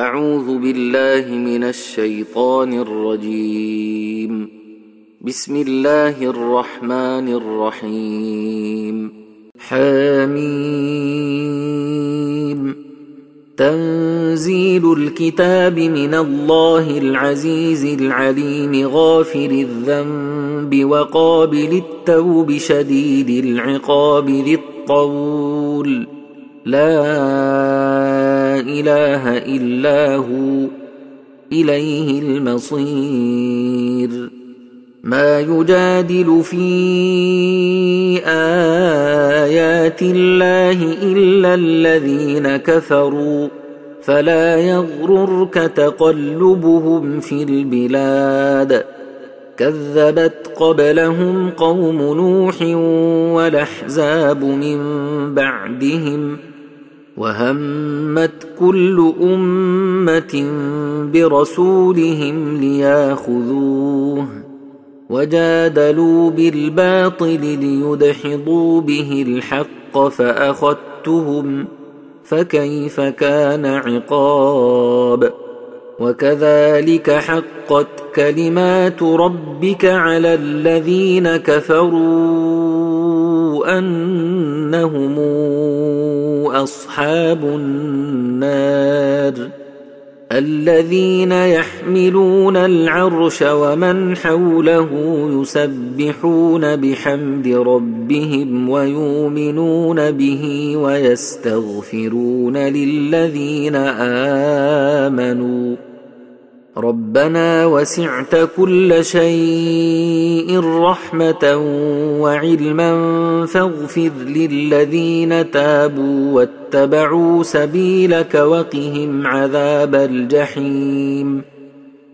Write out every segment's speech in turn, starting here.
أعوذ بالله من الشيطان الرجيم. بسم الله الرحمن الرحيم. حميم. تنزيل الكتاب من الله العزيز العليم غافر الذنب وقابل التوب شديد العقاب ذي الطول. لا إله إلا هو إليه المصير. ما يجادل في آيات الله إلا الذين كفروا فلا يغررك تقلبهم في البلاد. كذبت قبلهم قوم نوح والأحزاب من بعدهم وهمت كل امه برسولهم لياخذوه وجادلوا بالباطل ليدحضوا به الحق فاخذتهم فكيف كان عقاب وكذلك حقت كلمات ربك على الذين كفروا أنهم أصحاب النار الذين يحملون العرش ومن حوله يسبحون بحمد ربهم ويؤمنون به ويستغفرون للذين آمنوا ربنا وسعت كل شيء رحمة وعلما فاغفر للذين تابوا واتبعوا سبيلك وقهم عذاب الجحيم.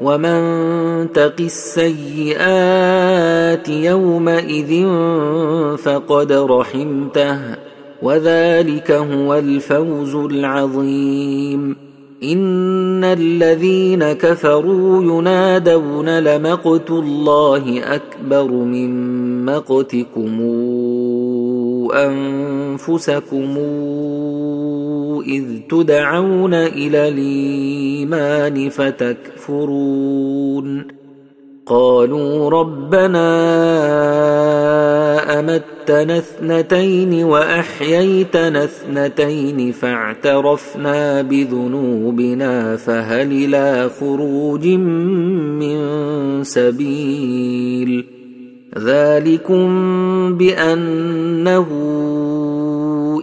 ومن تق السيئات يومئذ فقد رحمته وذلك هو الفوز العظيم ان الذين كفروا ينادون لمقت الله اكبر من مقتكم انفسكم إذ تدعون إلى الإيمان فتكفرون. قالوا ربنا أمتنا اثنتين وأحييتنا اثنتين فاعترفنا بذنوبنا فهل إلى خروج من سبيل ذلكم بأنه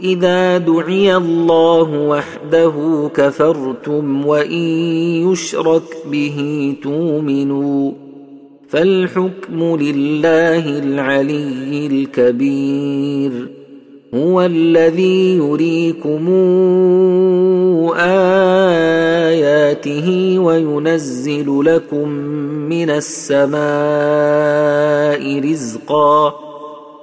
إذا دعي الله وحده كفرتم وإن يشرك به تؤمنوا فالحكم لله العلي الكبير هو الذي يريكم آياته وينزل لكم من السماء رزقا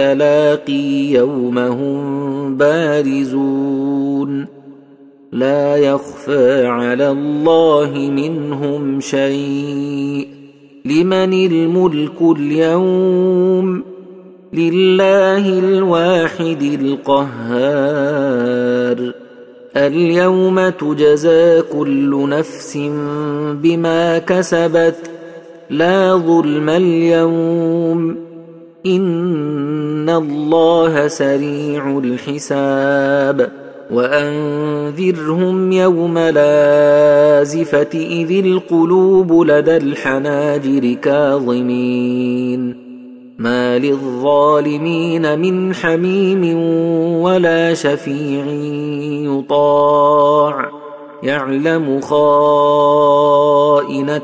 التلاقي يوم هم بارزون. لا يخفى على الله منهم شيء. لمن الملك اليوم؟ لله الواحد القهار. اليوم تجزى كل نفس بما كسبت. لا ظلم اليوم. ان الله سريع الحساب وانذرهم يوم لازفه اذ القلوب لدى الحناجر كاظمين ما للظالمين من حميم ولا شفيع يطاع يعلم خائنه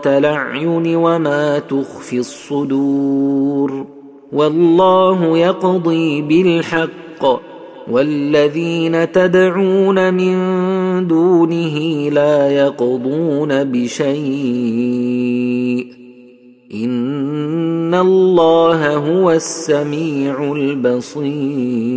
الاعين وما تخفي الصدور والله يقضي بالحق والذين تدعون من دونه لا يقضون بشيء إن الله هو السميع البصير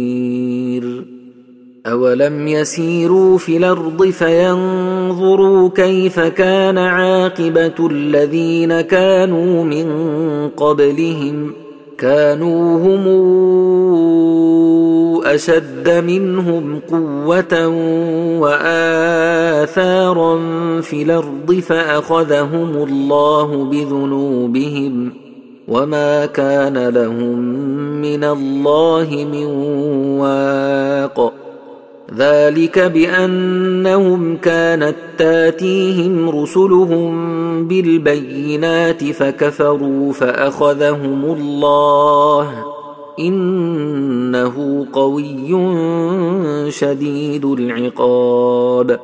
أولم يسيروا في الأرض فينظروا كيف كان عاقبة الذين كانوا من قبلهم كانوا هم أشد منهم قوة وآثارا في الأرض فأخذهم الله بذنوبهم وما كان لهم من الله من واق ذلك بأنهم كانت تاتيهم رسلهم بالبينات فكفروا فأخذهم الله. إنه قوي شديد العقاب.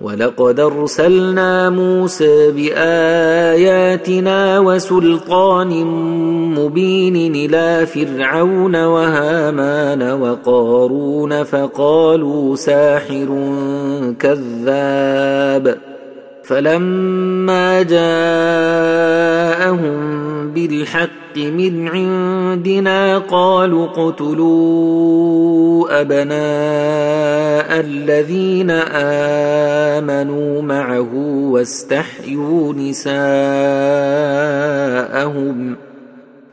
ولقد ارسلنا موسى باياتنا وسلطان مبين إلى فرعون وهامان وقارون فقالوا ساحر كذاب فلما جاءهم بالحق من عندنا قالوا اقتلوا أبناء الذين آمنوا معه واستحيوا نساءهم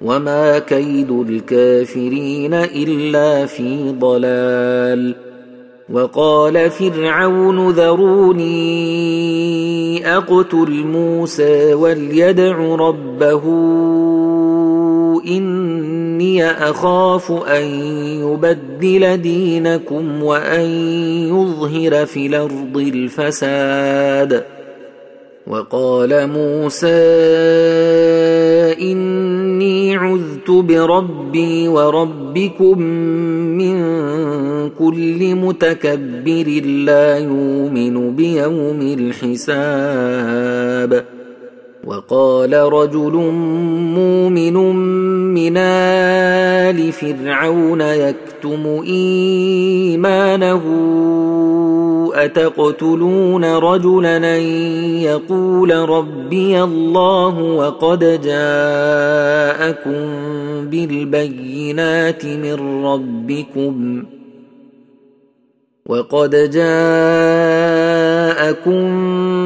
وما كيد الكافرين إلا في ضلال وقال فرعون ذروني أقتل موسى وليدع ربه إني أخاف أن يبدل دينكم وأن يظهر في الأرض الفساد. وقال موسى إني عذت بربي وربكم من كل متكبر لا يؤمن بيوم الحساب. وقال رجل مؤمن من آل فرعون يكتم إيمانه أتقتلون رجلا أن يقول ربي الله وقد جاءكم بالبينات من ربكم وقد جاءكم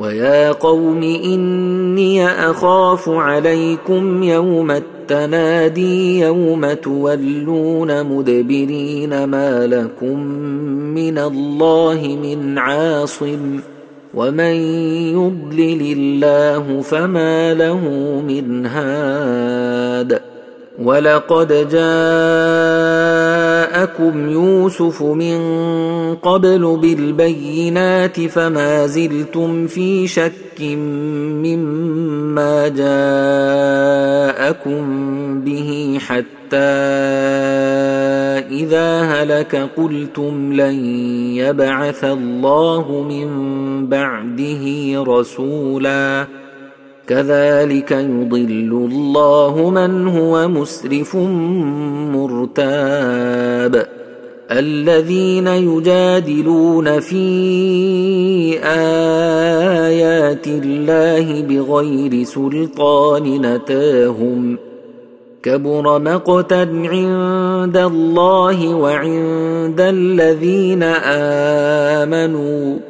ويا قوم اني اخاف عليكم يوم التنادي يوم تولون مدبرين ما لكم من الله من عاصم ومن يضلل الله فما له من هاد ولقد جاءكم يوسف من قبل بالبينات فما زلتم في شك مما جاءكم به حتى إذا هلك قلتم لن يبعث الله من بعده رسولا كذلك يضل الله من هو مسرف مرتاب. الذين يجادلون في آيات الله بغير سلطان نتاهم. كبر مقتا عند الله وعند الذين آمنوا.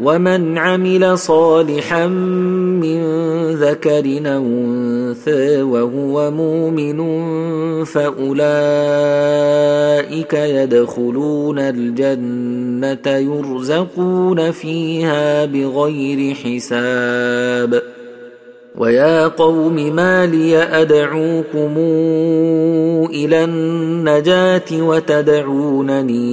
ومن عمل صالحا من ذكر انثى وهو مؤمن فاولئك يدخلون الجنه يرزقون فيها بغير حساب ويا قوم ما لي ادعوكم إلى النجاه وتدعونني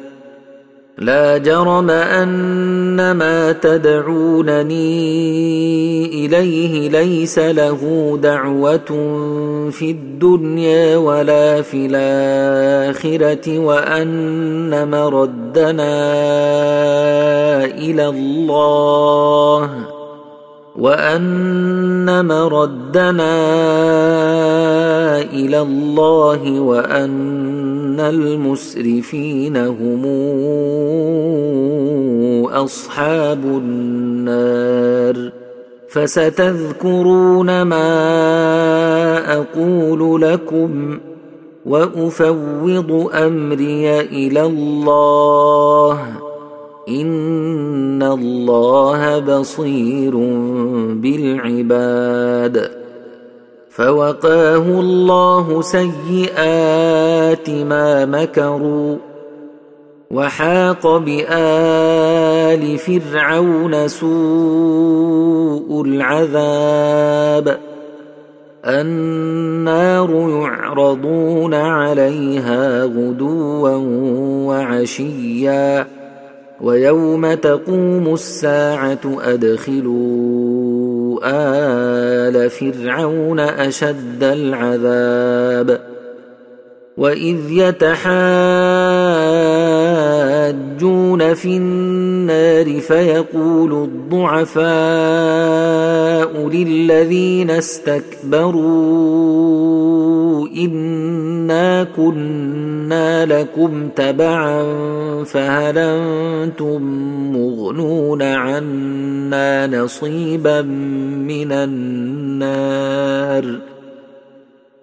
لا جرم أن ما تدعونني إليه ليس له دعوة في الدنيا ولا في الآخرة وأن مردنا إلى الله وأن مردنا إلى الله وأن المسرفين هم أصحاب النار فستذكرون ما أقول لكم وأفوض أمري إلى الله إن الله بصير بالعباد فوقاه الله سيئات ما مكروا وحاق بآل فرعون سوء العذاب النار يعرضون عليها غدوا وعشيا ويوم تقوم الساعة أدخلوا آل فرعون أشد العذاب وإذ يتحاجون في النار فيقول الضعفاء للذين استكبروا انا كنا لكم تبعا فهل أنتم مغنون عنا نصيبا من النار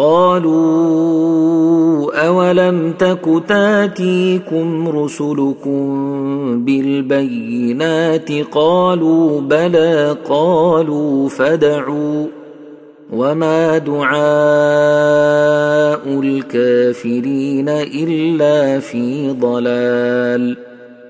قالوا أولم تك تاتيكم رسلكم بالبينات قالوا بلى قالوا فدعوا وما دعاء الكافرين إلا في ضلال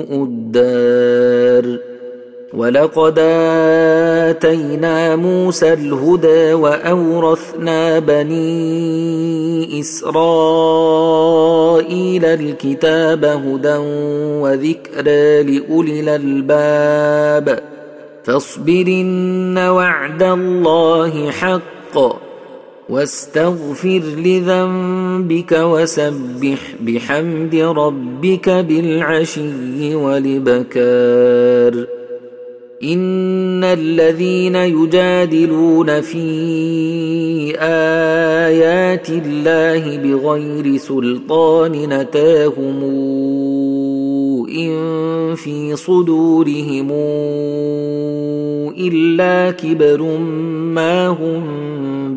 الدار. ولقد آتينا موسى الهدى وأورثنا بني إسرائيل الكتاب هدى وذكرى لأولي الألباب. فاصبرن وعد الله حق. واستغفر لذنبك وسبح بحمد ربك بالعشي والبكار إن الذين يجادلون في آيات الله بغير سلطان نتاهم إن في صدورهم إلا كبر ما هم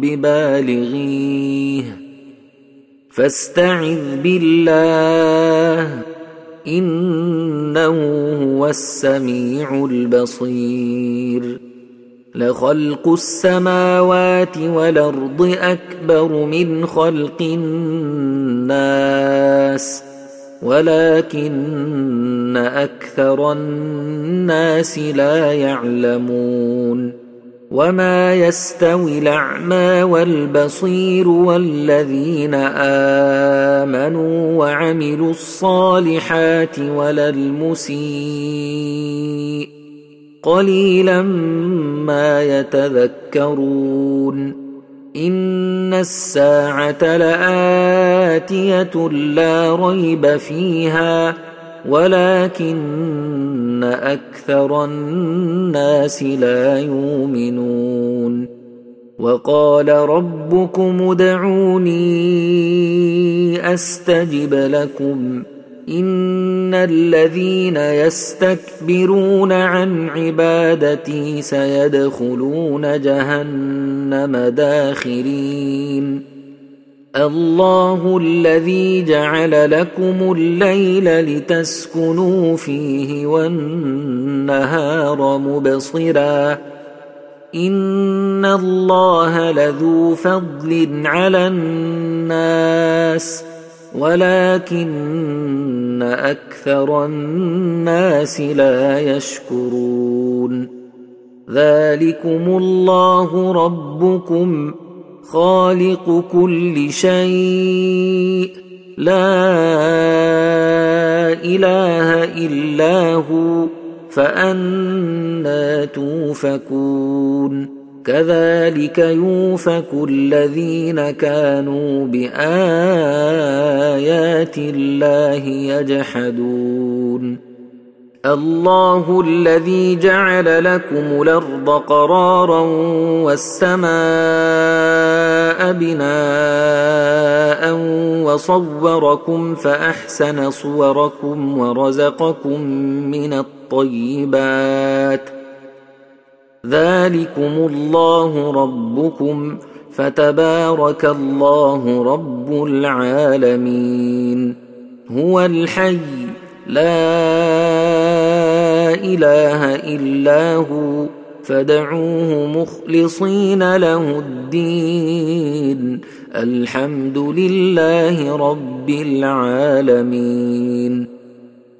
ببالغيه. فاستعذ بالله إنه هو السميع البصير. لخلق السماوات والأرض أكبر من خلق الناس. ولكن أكثر الناس لا يعلمون وما يستوي الأعمى والبصير والذين آمنوا وعملوا الصالحات ولا المسيء قليلا ما يتذكرون ان الساعة لاتيه لا ريب فيها ولكن أكثر الناس لا يؤمنون وقال ربكم ادعوني استجب لكم ان الذين يستكبرون عن عبادتي سيدخلون جهنم داخرين الله الذي جعل لكم الليل لتسكنوا فيه والنهار مبصرا ان الله لذو فضل على الناس ولكن أكثر الناس لا يشكرون. ذلكم الله ربكم خالق كل شيء. لا إله إلا هو فأنا توفكون. كذلك يوفك الذين كانوا بآيات الله يجحدون. الله الذي جعل لكم الأرض قرارا والسماء بناء وصوركم فأحسن صوركم ورزقكم من الطيبات. ذلكم الله ربكم فتبارك الله رب العالمين هو الحي لا اله الا هو فدعوه مخلصين له الدين الحمد لله رب العالمين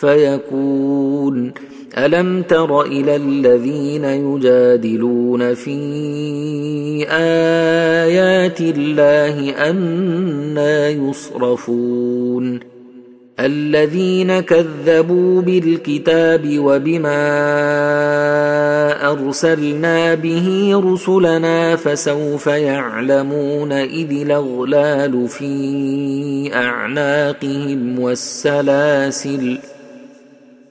فيكون ألم تر إلى الذين يجادلون في آيات الله أنا يصرفون؟ الذين كذبوا بالكتاب وبما أرسلنا به رسلنا فسوف يعلمون إذ الأغلال في أعناقهم والسلاسل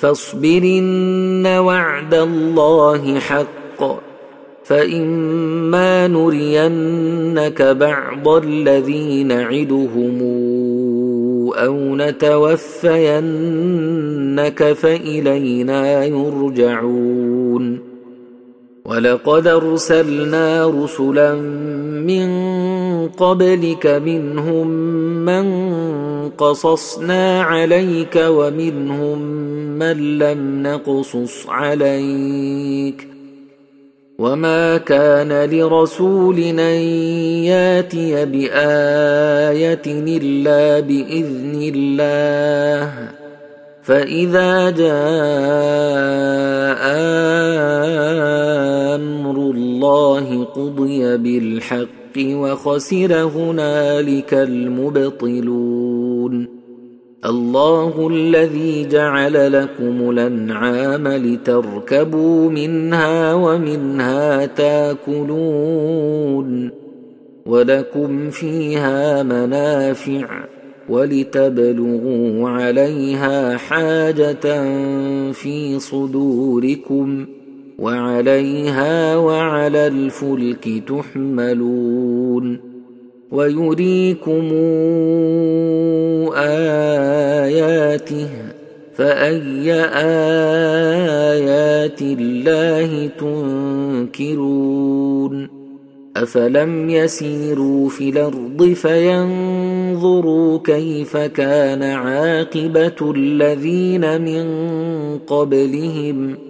فاصبرن وعد الله حق. فإما نرينك بعض الذي نعدهم أو نتوفينك فإلينا يرجعون. ولقد أرسلنا رسلا من قبلك منهم من قصصنا عليك ومنهم من لم نقصص عليك وما كان لرسول أن يأتي بآية إلا بإذن الله فإذا جاء أمر الله قضي بالحق وخسر هنالك المبطلون الله الذي جعل لكم الأنعام لتركبوا منها ومنها تاكلون ولكم فيها منافع ولتبلغوا عليها حاجة في صدوركم وعليها وعلى الفلك تحملون ويريكم آياته فأي آيات الله تنكرون أفلم يسيروا في الأرض فينظروا كيف كان عاقبة الذين من قبلهم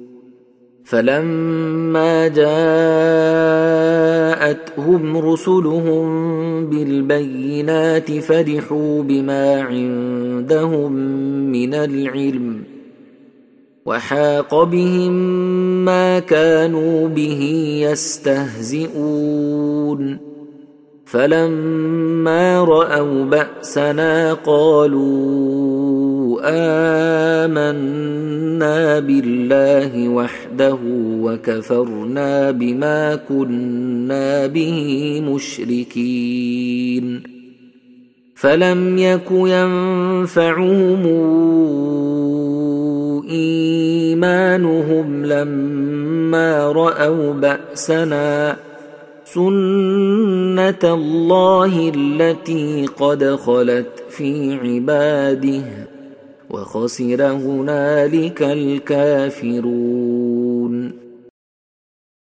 فلما جاءتهم رسلهم بالبينات فرحوا بما عندهم من العلم وحاق بهم ما كانوا به يستهزئون فلما رأوا بأسنا قالوا آمنا بالله وحده وكفرنا بما كنا به مشركين. فلم يك ينفعهم إيمانهم لما رأوا بأسنا سنة الله التي قد خلت في عباده وخسر هنالك الكافرون.